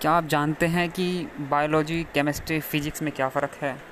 क्या आप जानते हैं कि बायोलॉजी केमिस्ट्री फिजिक्स में क्या फ़र्क है?